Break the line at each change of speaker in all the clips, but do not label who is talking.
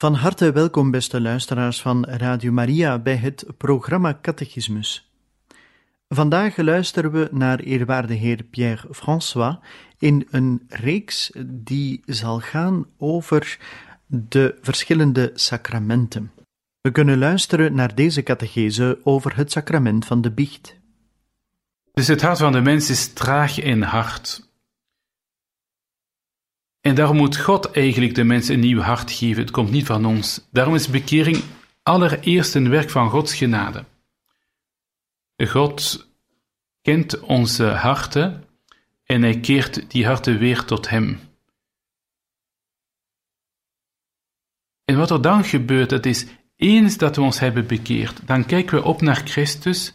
Van harte welkom, beste luisteraars van Radio Maria, bij het programma Catechismus. Vandaag luisteren we naar eerwaarde heer Pierre François in een reeks die zal gaan over de verschillende sacramenten. We kunnen luisteren naar deze catechese over het sacrament van de biecht.
Dus het hart van de mens is traag en hard. En daarom moet God eigenlijk de mens een nieuw hart geven. Het komt niet van ons. Daarom is bekering allereerst een werk van Gods genade. God kent onze harten en hij keert die harten weer tot Hem. En wat er dan gebeurt, dat is eens dat we ons hebben bekeerd, dan kijken we op naar Christus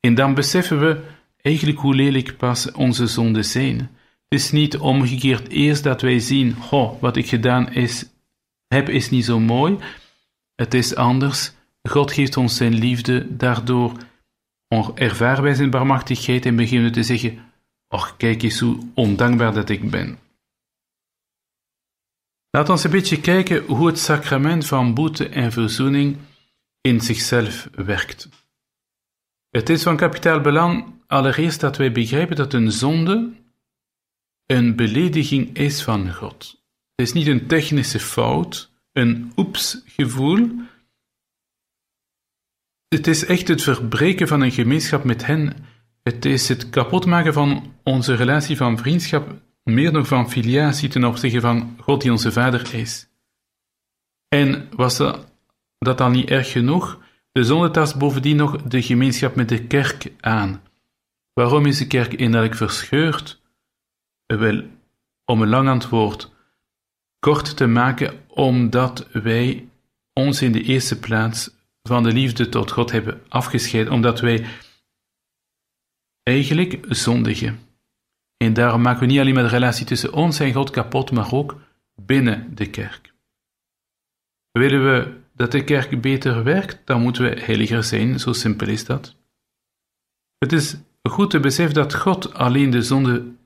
en dan beseffen we eigenlijk hoe lelijk pas onze zonden zijn. Is niet omgekeerd eerst dat wij zien, goh, wat ik gedaan is, heb is niet zo mooi. Het is anders. God geeft ons zijn liefde, daardoor ervaren wij zijn barmachtigheid en beginnen te zeggen, och, kijk eens hoe ondankbaar dat ik ben. Laat ons een beetje kijken hoe het sacrament van boete en verzoening in zichzelf werkt. Het is van kapitaal belang allereerst dat wij begrijpen dat een zonde een belediging is van God. Het is niet een technische fout, een oeps-gevoel. Het is echt het verbreken van een gemeenschap met hen. Het is het kapotmaken van onze relatie van vriendschap, meer nog van filiatie ten opzichte van God die onze Vader is. En was dat dan niet erg genoeg? De zonde tast bovendien nog de gemeenschap met de kerk aan. Waarom is de kerk innerlijk verscheurd? Wel, om een lang antwoord kort te maken, omdat wij ons in de eerste plaats van de liefde tot God hebben afgescheiden, omdat wij eigenlijk zondigen. En daarom maken we niet alleen maar de relatie tussen ons en God kapot, maar ook binnen de kerk. Willen we dat de kerk beter werkt, dan moeten we heiliger zijn, zo simpel is dat. Het is goed te beseffen dat God alleen de zonde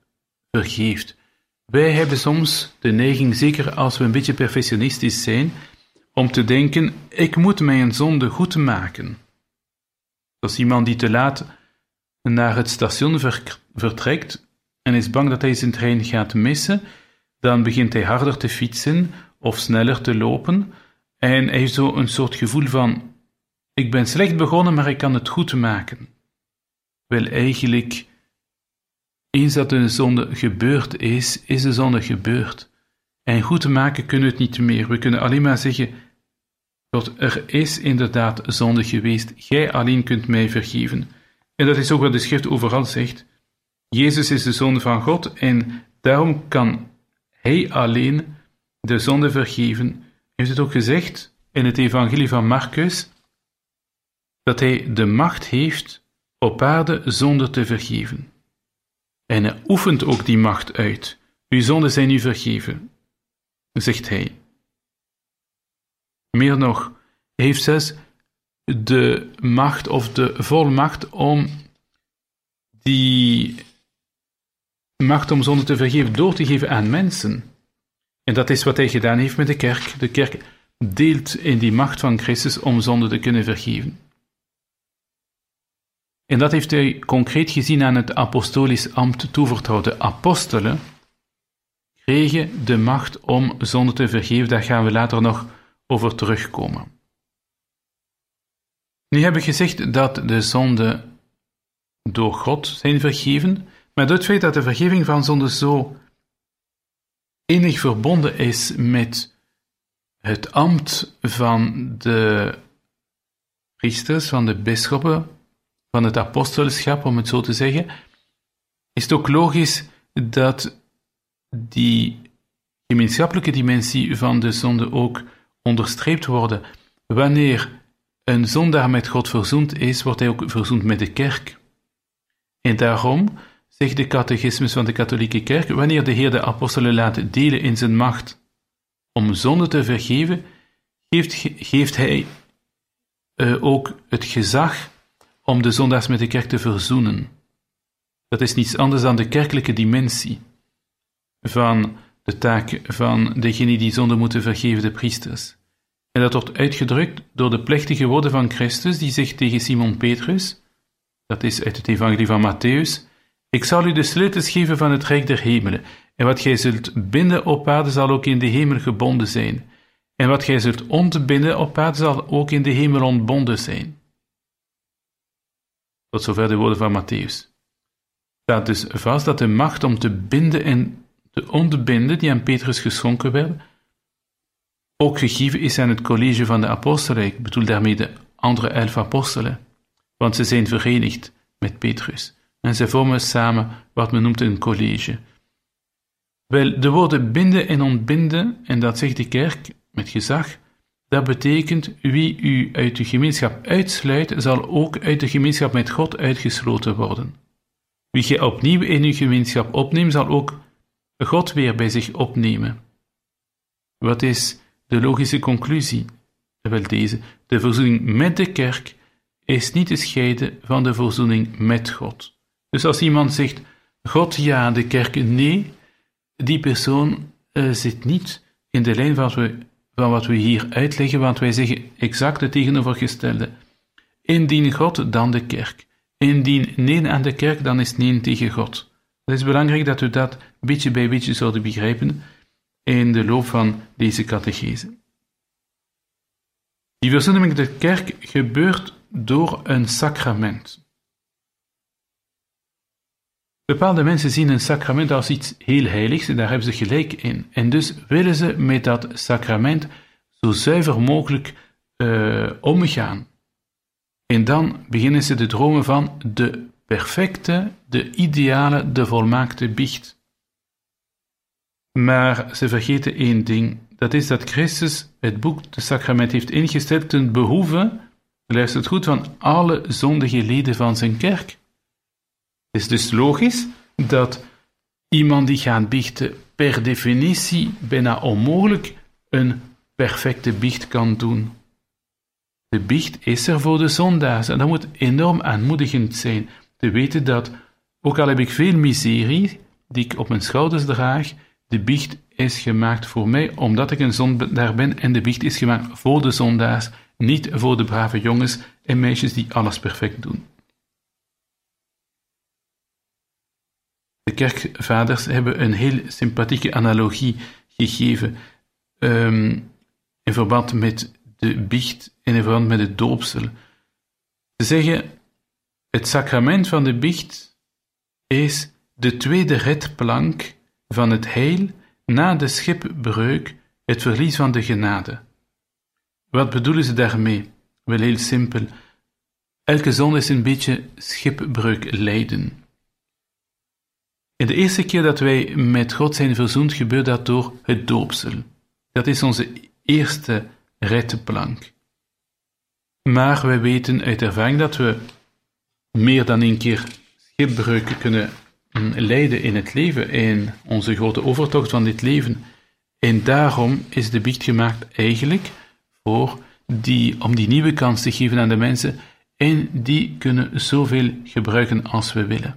vergeeft. Wij hebben soms de neiging, zeker als we een beetje perfectionistisch zijn, om te denken: ik moet mijn zonde goed maken. Als iemand die te laat naar het station vertrekt en is bang dat hij zijn trein gaat missen, dan begint hij harder te fietsen of sneller te lopen en hij heeft zo een soort gevoel van: ik ben slecht begonnen, maar ik kan het goed maken. Wel eigenlijk eens dat een zonde gebeurd is, is de zonde gebeurd. En goed te maken kunnen we het niet meer. We kunnen alleen maar zeggen: God, er is inderdaad zonde geweest. Gij alleen kunt mij vergeven. En dat is ook wat de schrift overal zegt. Jezus is de zoon van God en daarom kan Hij alleen de zonde vergeven. Hij heeft het ook gezegd in het evangelie van Marcus, dat Hij de macht heeft op aarde zonde te vergeven. En hij oefent ook die macht uit. Uw zonden zijn u vergeven, zegt hij. Meer nog, heeft zelfs de macht of de volmacht om die macht om zonde te vergeven door te geven aan mensen. En dat is wat hij gedaan heeft met de kerk. De kerk deelt in die macht van Christus om zonde te kunnen vergeven. En dat heeft hij concreet gezien aan het apostolisch ambt toevertrouwde apostelen. kregen de macht om zonde te vergeven. Daar gaan we later nog over terugkomen. Nu heb ik gezegd dat de zonden door God zijn vergeven, maar door het feit dat de vergeving van zonde zo enig verbonden is met het ambt van de priesters, van de bisschoppen, van het apostelschap, om het zo te zeggen, is het ook logisch dat die gemeenschappelijke dimensie van de zonde ook onderstreept worden. Wanneer een zondaar met God verzoend is, wordt hij ook verzoend met de kerk. En daarom zegt de catechismus van de katholieke kerk, wanneer de Heer de apostelen laat delen in zijn macht om zonde te vergeven, geeft, geeft hij uh, ook het gezag om de zondaars met de kerk te verzoenen. Dat is niets anders dan de kerkelijke dimensie van de taak van degene die zonde moeten vergeven, de priesters. En dat wordt uitgedrukt door de plechtige woorden van Christus, die zegt tegen Simon Petrus, dat is uit het evangelie van Matthäus, ik zal u de sleutels geven van het rijk der hemelen, en wat gij zult binden op aarde zal ook in de hemel gebonden zijn, en wat gij zult ontbinden op aarde zal ook in de hemel ontbonden zijn. Tot zover de woorden van Matthäus. Staat dus vast dat de macht om te binden en te ontbinden, die aan Petrus geschonken werd, ook gegeven is aan het college van de apostelen. Ik bedoel daarmee de andere elf apostelen, want ze zijn verenigd met Petrus en ze vormen samen wat men noemt een college. Wel, de woorden binden en ontbinden, en dat zegt de kerk met gezag, dat betekent wie u uit de gemeenschap uitsluit, zal ook uit de gemeenschap met God uitgesloten worden. Wie je opnieuw in uw gemeenschap opneemt, zal ook God weer bij zich opnemen. Wat is de logische conclusie? Wel deze: de verzoening met de kerk is niet te scheiden van de verzoening met God. Dus als iemand zegt: God ja, de kerk nee, die persoon uh, zit niet in de lijn van wat, we, van wat we hier uitleggen, want wij zeggen exact het tegenovergestelde. Indien God, dan de kerk. Indien nee aan de kerk, dan is nee tegen God. Het is belangrijk dat we dat beetje bij beetje zouden begrijpen in de loop van deze catechese. Die verzoening met de kerk gebeurt door een sacrament. Bepaalde mensen zien een sacrament als iets heel heiligs en daar hebben ze gelijk in. En dus willen ze met dat sacrament zo zuiver mogelijk uh, omgaan. En dan beginnen ze te dromen van de perfecte, de ideale, de volmaakte biecht. Maar ze vergeten één ding, dat is dat Christus het boek, de sacrament, heeft ingesteld ten behoeve, luistert goed, van alle zondige leden van zijn kerk. Het is dus logisch dat iemand die gaat biechten per definitie bijna onmogelijk een perfecte biecht kan doen. De biecht is er voor de zondaars en dat moet enorm aanmoedigend zijn te weten dat, ook al heb ik veel miserie die ik op mijn schouders draag, de biecht is gemaakt voor mij omdat ik een zondaar ben en de biecht is gemaakt voor de zondaars, niet voor de brave jongens en meisjes die alles perfect doen. De kerkvaders hebben een heel sympathieke analogie gegeven um, in verband met de biecht en in verband met het doopsel. Ze zeggen, het sacrament van de biecht is de tweede redplank van het heil na de schipbreuk, het verlies van de genade. Wat bedoelen ze daarmee? Wel heel simpel. Elke zon is een beetje schipbreuk lijden. De eerste keer dat wij met God zijn verzoend, gebeurt dat door het doopsel. Dat is onze eerste redplank. Maar wij weten uit ervaring dat we meer dan een keer schipbreuk kunnen leiden in het leven, in onze grote overtocht van dit leven. En daarom is de biecht gemaakt eigenlijk voor die, om die nieuwe kans te geven aan de mensen en die kunnen zoveel gebruiken als we willen.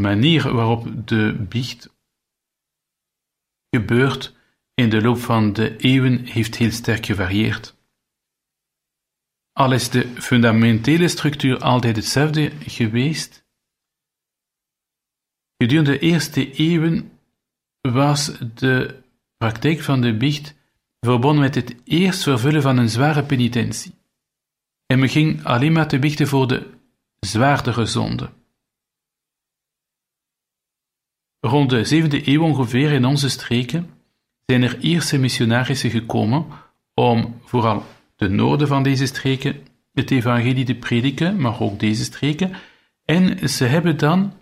manier waarop de biecht gebeurt in de loop van de eeuwen heeft heel sterk gevarieerd. Al is de fundamentele structuur altijd hetzelfde geweest, gedurende de eerste eeuwen was de praktijk van de biecht verbonden met het eerst vervullen van een zware penitentie. En men ging alleen maar te biechten voor de zwaardere zonden. Rond de zevende eeuw ongeveer in onze streken zijn er Ierse missionarissen gekomen om vooral de noorden van deze streken het evangelie te prediken, maar ook deze streken. En ze hebben dan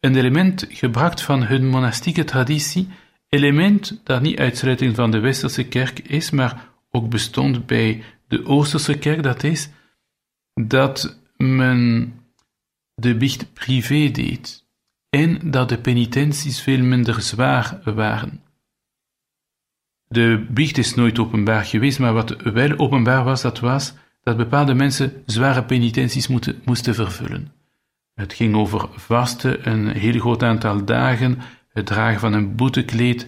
een element gebracht van hun monastieke traditie, element dat niet uitsluiting van de westerse kerk is, maar ook bestond bij de oosterse kerk, dat is dat men de biecht privé deed en dat de penitenties veel minder zwaar waren. De biecht is nooit openbaar geweest, maar wat wel openbaar was, dat was dat bepaalde mensen zware penitenties moeten, moesten vervullen. Het ging over vasten een heel groot aantal dagen, het dragen van een boetekleed,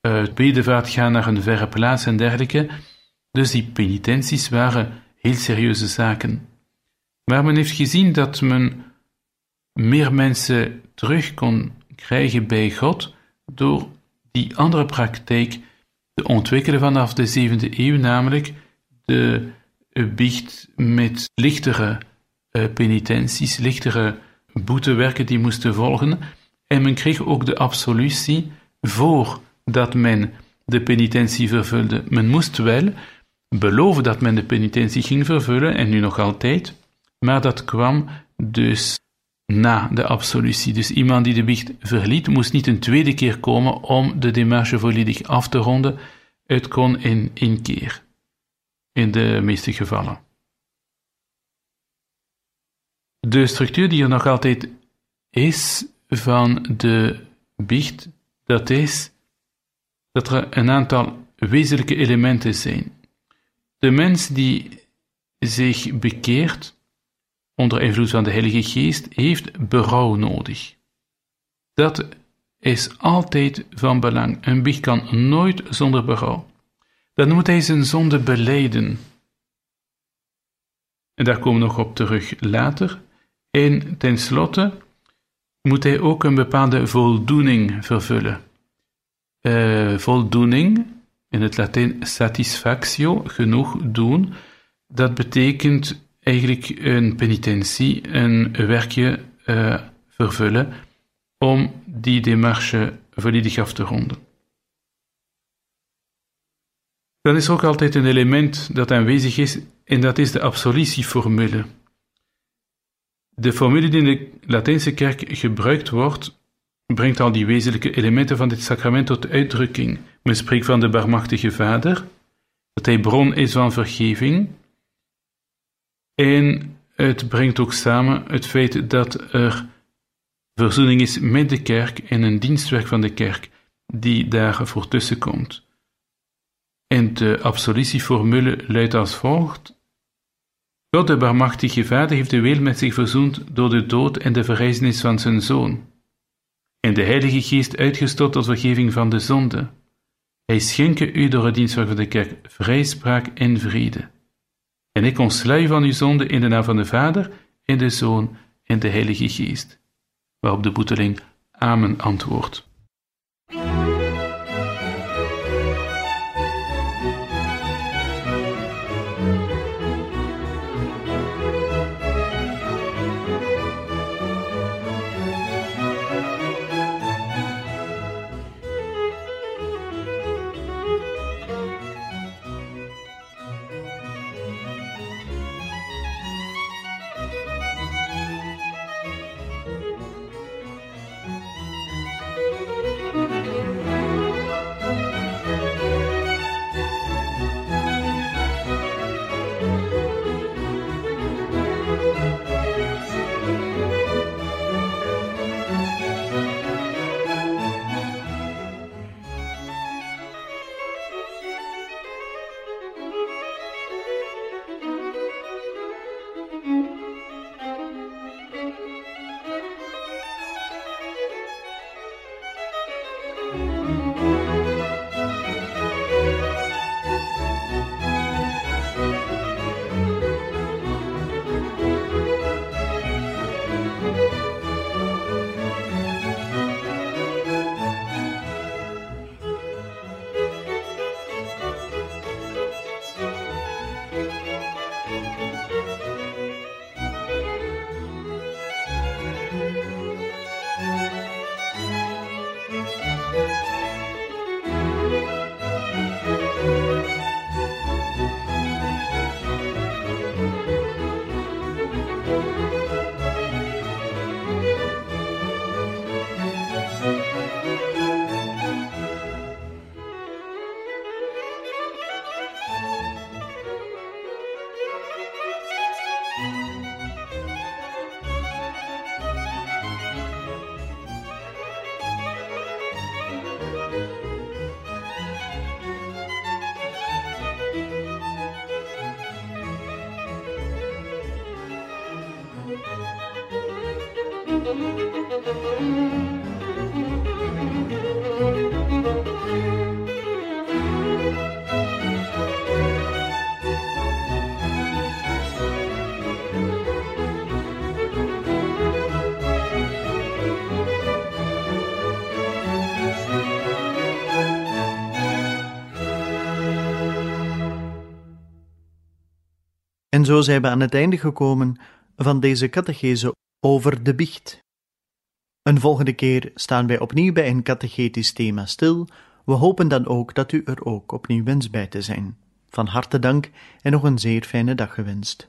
het bedevaart gaan naar een verre plaats en dergelijke. Dus die penitenties waren heel serieuze zaken. Maar men heeft gezien dat men meer mensen terug kon krijgen bij God door die andere praktijk te ontwikkelen vanaf de zevende eeuw, namelijk de biecht met lichtere uh, penitenties, lichtere boetewerken die moesten volgen. En men kreeg ook de absolutie voordat men de penitentie vervulde. Men moest wel beloven dat men de penitentie ging vervullen, en nu nog altijd, maar dat kwam dus na de absolutie. Dus iemand die de biecht verliet, moest niet een tweede keer komen om de démarche volledig af te ronden. Het kon in één keer, in de meeste gevallen. De structuur die er nog altijd is van de biecht, dat is dat er een aantal wezenlijke elementen zijn. De mens die zich bekeert onder invloed van de Heilige Geest heeft berouw nodig. Dat is altijd van belang. Een biecht kan nooit zonder berouw. Dan moet hij zijn zonde beleiden. En daar komen we nog op terug later. En tenslotte moet hij ook een bepaalde voldoening vervullen. Uh, voldoening, in het Latijn satisfactio, genoeg doen, dat betekent eigenlijk een penitentie, een werkje uh, vervullen om die démarche volledig af te ronden. Dan is er ook altijd een element dat aanwezig is, en dat is de absolutieformule. De formule die in de Latijnse kerk gebruikt wordt, brengt al die wezenlijke elementen van dit sacrament tot uitdrukking. Men spreekt van de barmachtige Vader, dat hij bron is van vergeving, en het brengt ook samen het feit dat er verzoening is met de kerk en een dienstwerk van de kerk die daarvoor tussenkomt. En de absolutieformule luidt als volgt: God, de barmachtige Vader, heeft de wereld met zich verzoend door de dood en de verrijzenis van zijn Zoon, en de Heilige Geest uitgestort tot vergeving van de zonde. Hij schenke u door het dienstwerk van de kerk vrijspraak en vrede. En ik ontsla van uw zonde in de naam van de Vader, en de Zoon en de Heilige Geest. Waarop de boeteling Amen antwoordt.
En zo zijn we aan het einde gekomen van deze catechese over de biecht. Een volgende keer staan wij opnieuw bij een catechetisch thema stil. We hopen dan ook dat u er ook opnieuw wens bij te zijn. Van harte dank en nog een zeer fijne dag gewenst.